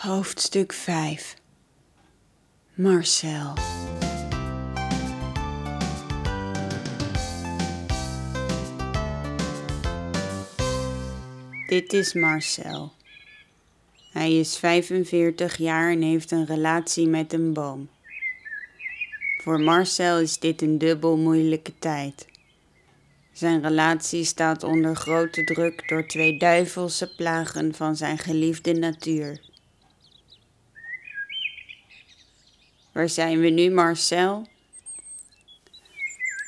Hoofdstuk 5 Marcel Dit is Marcel. Hij is 45 jaar en heeft een relatie met een boom. Voor Marcel is dit een dubbel moeilijke tijd. Zijn relatie staat onder grote druk door twee duivelse plagen van zijn geliefde natuur. Waar zijn we nu, Marcel?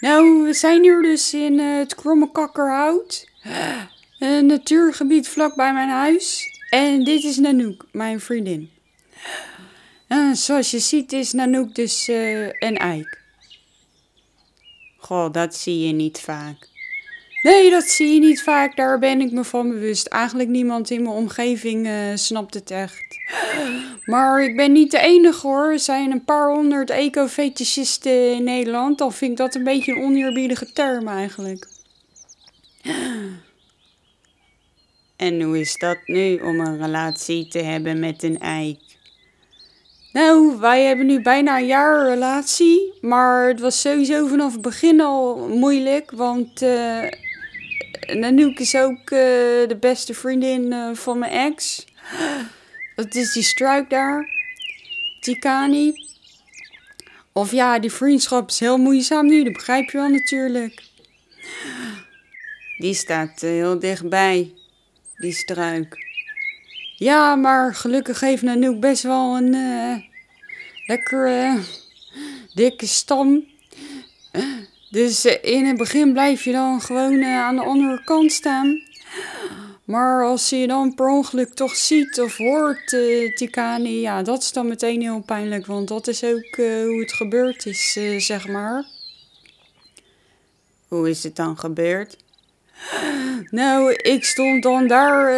Nou, we zijn hier dus in uh, het Krommekakkerhout. Een natuurgebied vlakbij mijn huis. En dit is Nanook, mijn vriendin. Uh, zoals je ziet is Nanook dus uh, een eik. Goh, dat zie je niet vaak. Nee, dat zie je niet vaak. Daar ben ik me van bewust. Eigenlijk niemand in mijn omgeving uh, snapt het echt. Maar ik ben niet de enige hoor. Er zijn een paar honderd eco-fetischisten in Nederland. Dan vind ik dat een beetje een oneerbiedige term eigenlijk. En hoe is dat nu om een relatie te hebben met een eik? Nou, wij hebben nu bijna een jaar relatie. Maar het was sowieso vanaf het begin al moeilijk. Want uh, Nanook is ook uh, de beste vriendin uh, van mijn ex. Dat is die struik daar. Tikani. Of ja, die vriendschap is heel moeizaam nu. Dat begrijp je wel natuurlijk. Die staat heel dichtbij. Die struik. Ja, maar gelukkig heeft Nanook best wel een lekkere dikke stam. Dus in het begin blijf je dan gewoon aan de andere kant staan. Maar als je dan per ongeluk toch ziet of hoort, uh, Tikani, ja, dat is dan meteen heel pijnlijk. Want dat is ook uh, hoe het gebeurd is, uh, zeg maar. Hoe is het dan gebeurd? Nou, ik stond dan daar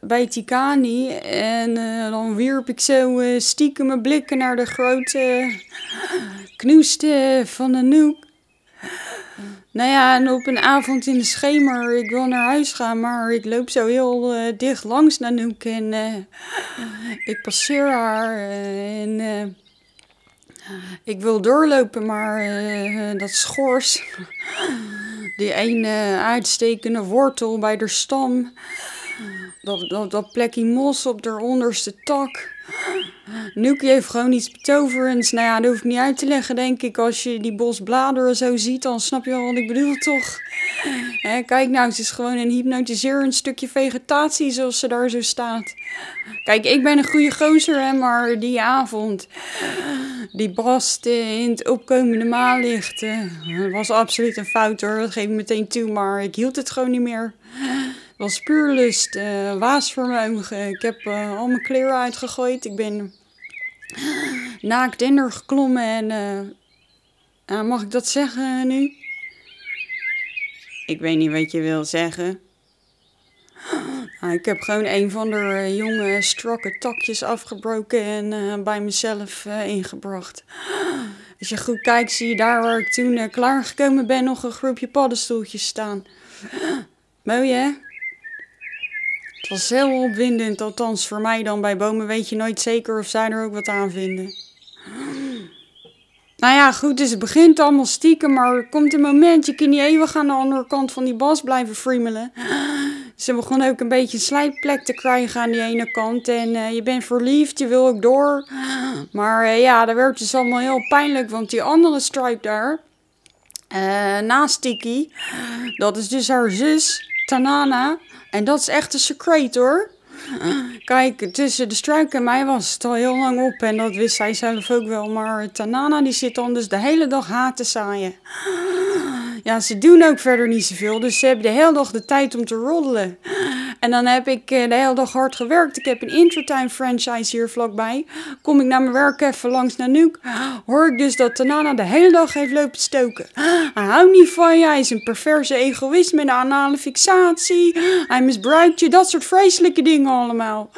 bij Tikani en dan wierp ik zo stiekem mijn blikken naar de grote knoeste van de noek. Nou ja, en op een avond in de schemer, ik wil naar huis gaan, maar ik loop zo heel uh, dicht langs Nanook en uh, ik passeer haar uh, en ik wil doorlopen, maar dat schors, die ene uitstekende wortel bij de stam, dat, dat, dat plekje mos op de onderste tak. Nuki heeft gewoon iets betoverends. Nou ja, dat hoef ik niet uit te leggen, denk ik. Als je die bos bladeren zo ziet, dan snap je wel wat ik bedoel, toch? Hè, kijk nou, het is gewoon een hypnotiserend stukje vegetatie zoals ze daar zo staat. Kijk, ik ben een goede gozer, hè, maar die avond, die bast in het opkomende maanlicht, was absoluut een fout hoor, dat geef ik meteen toe, maar ik hield het gewoon niet meer was puur lust, uh. Ik heb uh, al mijn kleren uitgegooid. Ik ben naakt in er geklommen en uh, mag ik dat zeggen nu? Ik weet niet wat je wil zeggen. Nou, ik heb gewoon een van de jonge strakke takjes afgebroken en bij mezelf ingebracht. Als je goed kijkt zie je daar waar ik toen klaargekomen ben nog een groepje paddenstoeltjes staan. Mooi hè? Het was heel opwindend, althans voor mij dan. Bij bomen weet je nooit zeker of zij er ook wat aan vinden. Nou ja, goed, dus het begint allemaal stiekem, maar er komt een moment, je kunt niet eeuwig aan de andere kant van die bas blijven friemelen. Ze begon ook een beetje een slijpplek te krijgen aan die ene kant en uh, je bent verliefd, je wil ook door. Maar uh, ja, dat werd dus allemaal heel pijnlijk, want die andere stripe daar, uh, naast Tiki, dat is dus haar zus, Tanana. En dat is echt een secret hoor. Kijk, tussen de struik en mij was het al heel lang op. En dat wist zij zelf ook wel. Maar Tanana die zit dan dus de hele dag haat te zaaien. Ja, ze doen ook verder niet zoveel. Dus ze hebben de hele dag de tijd om te roddelen. En dan heb ik de hele dag hard gewerkt. Ik heb een Intertime franchise hier vlakbij. Kom ik naar mijn werk even langs naar Nuuk. Hoor ik dus dat Tanana de hele dag heeft lopen stoken. Hij houdt niet van je. Hij is een perverse egoïst met een anale fixatie. Hij misbruikt je. Dat soort vreselijke dingen allemaal.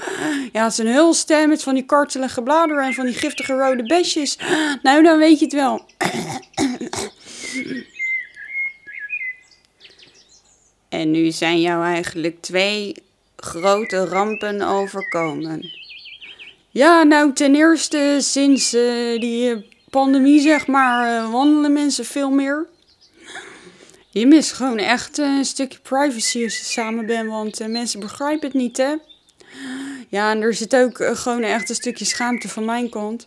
Ja, een hulstem met van die kartelige bladeren en van die giftige rode besjes. Nou, dan weet je het wel. En nu zijn jou eigenlijk twee grote rampen overkomen. Ja, nou ten eerste sinds uh, die pandemie zeg maar uh, wandelen mensen veel meer. Je mist gewoon echt een stukje privacy als je samen bent, want mensen begrijpen het niet hè. Ja, en er zit ook gewoon echt een stukje schaamte van mijn kant.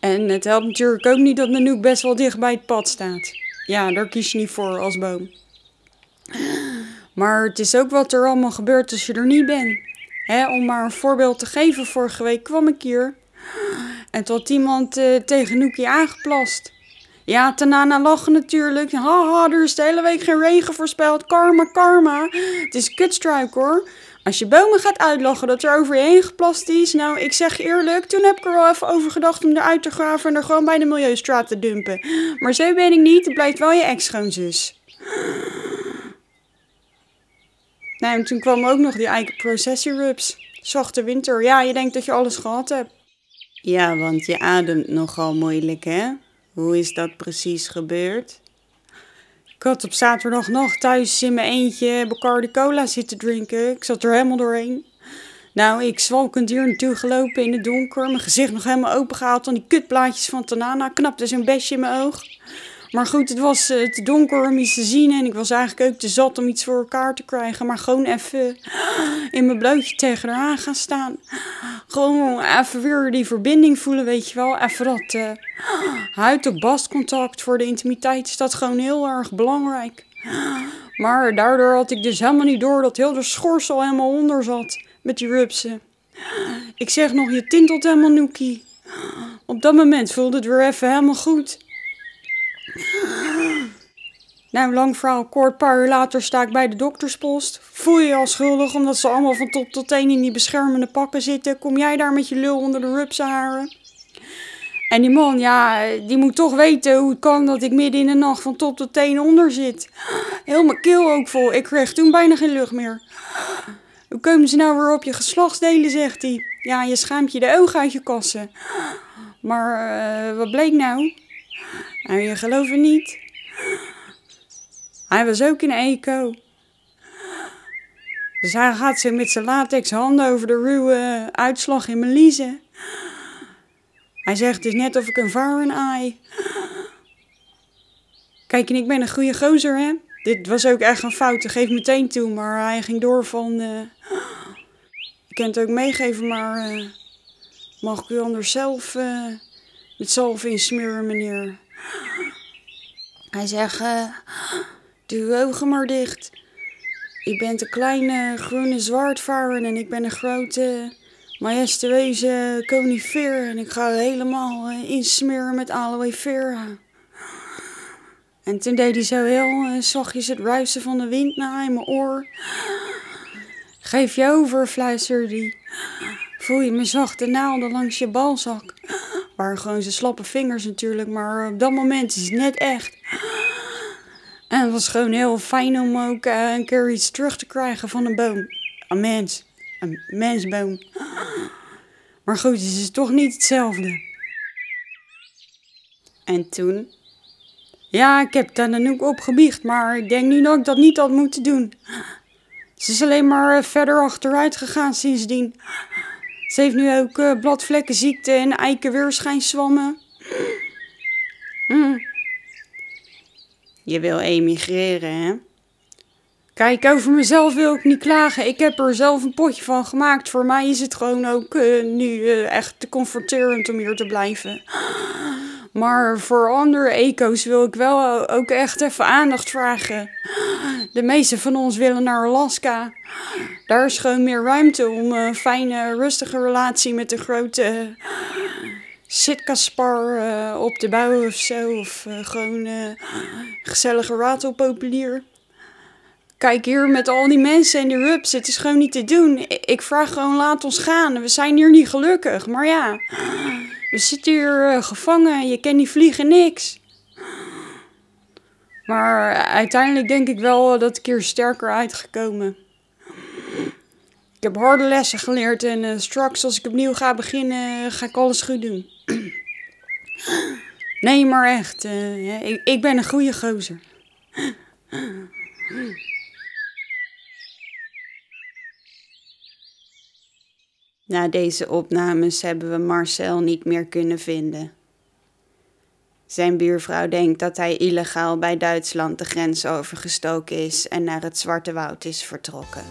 En het helpt natuurlijk ook niet dat Nanook best wel dicht bij het pad staat. Ja, daar kies je niet voor als boom. Maar het is ook wat er allemaal gebeurt als je er niet bent. om maar een voorbeeld te geven, vorige week kwam ik hier. En had iemand uh, tegen Noekie aangeplast. Ja, Tanana lachen natuurlijk. Haha, er is de hele week geen regen voorspeld. Karma, karma. Het is kutstruik hoor. Als je bomen gaat uitlachen dat er over je heen geplast is. Nou, ik zeg eerlijk, toen heb ik er wel even over gedacht om eruit te graven en er gewoon bij de milieustraat te dumpen. Maar zo ben ik niet, het blijft wel je ex-schoonzus. Nou, en toen kwam ook nog die eiken processierups. Zachte winter. Ja, je denkt dat je alles gehad hebt. Ja, want je ademt nogal moeilijk, hè? Hoe is dat precies gebeurd? Ik had op zaterdag nog thuis in mijn eentje Bacardi Cola zitten drinken. Ik zat er helemaal doorheen. Nou, ik zwalkend hier naartoe gelopen in het donker. Mijn gezicht nog helemaal open gehaald van die kutblaadjes van Tanana. Knapte zo'n besje in mijn oog. Maar goed, het was uh, te donker om iets te zien. En ik was eigenlijk ook te zat om iets voor elkaar te krijgen. Maar gewoon even in mijn blootje tegen haar aan gaan staan. Gewoon even weer die verbinding voelen, weet je wel. Even dat uh, huid-op-bastcontact voor de intimiteit is dat gewoon heel erg belangrijk. Maar daardoor had ik dus helemaal niet door dat heel de schorsel helemaal onder zat. Met die rupsen. Ik zeg nog, je tintelt helemaal noekie. Op dat moment voelde het weer even helemaal goed. Nou, lang verhaal kort, een paar uur later sta ik bij de dokterspost. Voel je je al schuldig omdat ze allemaal van top tot teen in die beschermende pakken zitten? Kom jij daar met je lul onder de rupsenharen? En die man, ja, die moet toch weten hoe het kan dat ik midden in de nacht van top tot teen onder zit. Heel mijn keel ook vol. Ik kreeg toen bijna geen lucht meer. Hoe komen ze nou weer op je geslachtsdelen, zegt hij. Ja, je schaamt je de ogen uit je kassen. Maar uh, wat bleek nou? Nou, je gelooft het niet. Hij was ook in eco. Dus hij gaat zo met zijn latex handen over de ruwe uitslag in mijn liezen. Hij zegt, het is net of ik een varen aai. Kijk, en ik ben een goede gozer, hè? Dit was ook echt een fout, geef meteen toe. Maar hij ging door van... Uh, ik kan het ook meegeven, maar... Uh, mag ik u anders zelf uh, met zalf insmeren, meneer? Hij zegt, uh, doe ogen maar dicht. Ik ben een kleine groene zwartvarer en ik ben een grote majestueuze conifeer. En ik ga helemaal uh, insmeren met aloe vera. En toen deed hij zo heel uh, zachtjes het ruisen van de wind naar in mijn oor. Geef je over, fluisterde hij. Voel je mijn zachte naalden langs je balzak? waren gewoon zijn slappe vingers natuurlijk, maar op dat moment is het net echt. En het was gewoon heel fijn om ook uh, een keer iets terug te krijgen van een boom. Een mens. Een mensboom. Maar goed, het is toch niet hetzelfde. En toen? Ja, ik heb dan ook opgebiecht, maar ik denk nu dat ik dat niet had moeten doen. Ze is alleen maar verder achteruit gegaan sindsdien. Ze heeft nu ook uh, bladvlekkenziekte en eikenweerschijnzwammen. Mm. Je wil emigreren, hè? Kijk, over mezelf wil ik niet klagen. Ik heb er zelf een potje van gemaakt. Voor mij is het gewoon ook uh, nu uh, echt te confronterend om hier te blijven. Maar voor andere eco's wil ik wel ook echt even aandacht vragen. De meeste van ons willen naar Alaska. Daar is gewoon meer ruimte om een fijne, rustige relatie met een grote Sitkaspar uh, op te bouwen of zo. Of uh, gewoon uh, gezellige ratelpopulier. Kijk hier met al die mensen en die rups. Het is gewoon niet te doen. Ik vraag gewoon laat ons gaan. We zijn hier niet gelukkig. Maar ja, we zitten hier gevangen. Je kent die vliegen niks. Maar uiteindelijk denk ik wel dat ik hier sterker uitgekomen. Ik heb harde lessen geleerd en uh, straks als ik opnieuw ga beginnen, ga ik alles goed doen. nee, maar echt, uh, ik, ik ben een goede gozer. Na deze opnames hebben we Marcel niet meer kunnen vinden. Zijn buurvrouw denkt dat hij illegaal bij Duitsland de grens overgestoken is en naar het Zwarte Woud is vertrokken.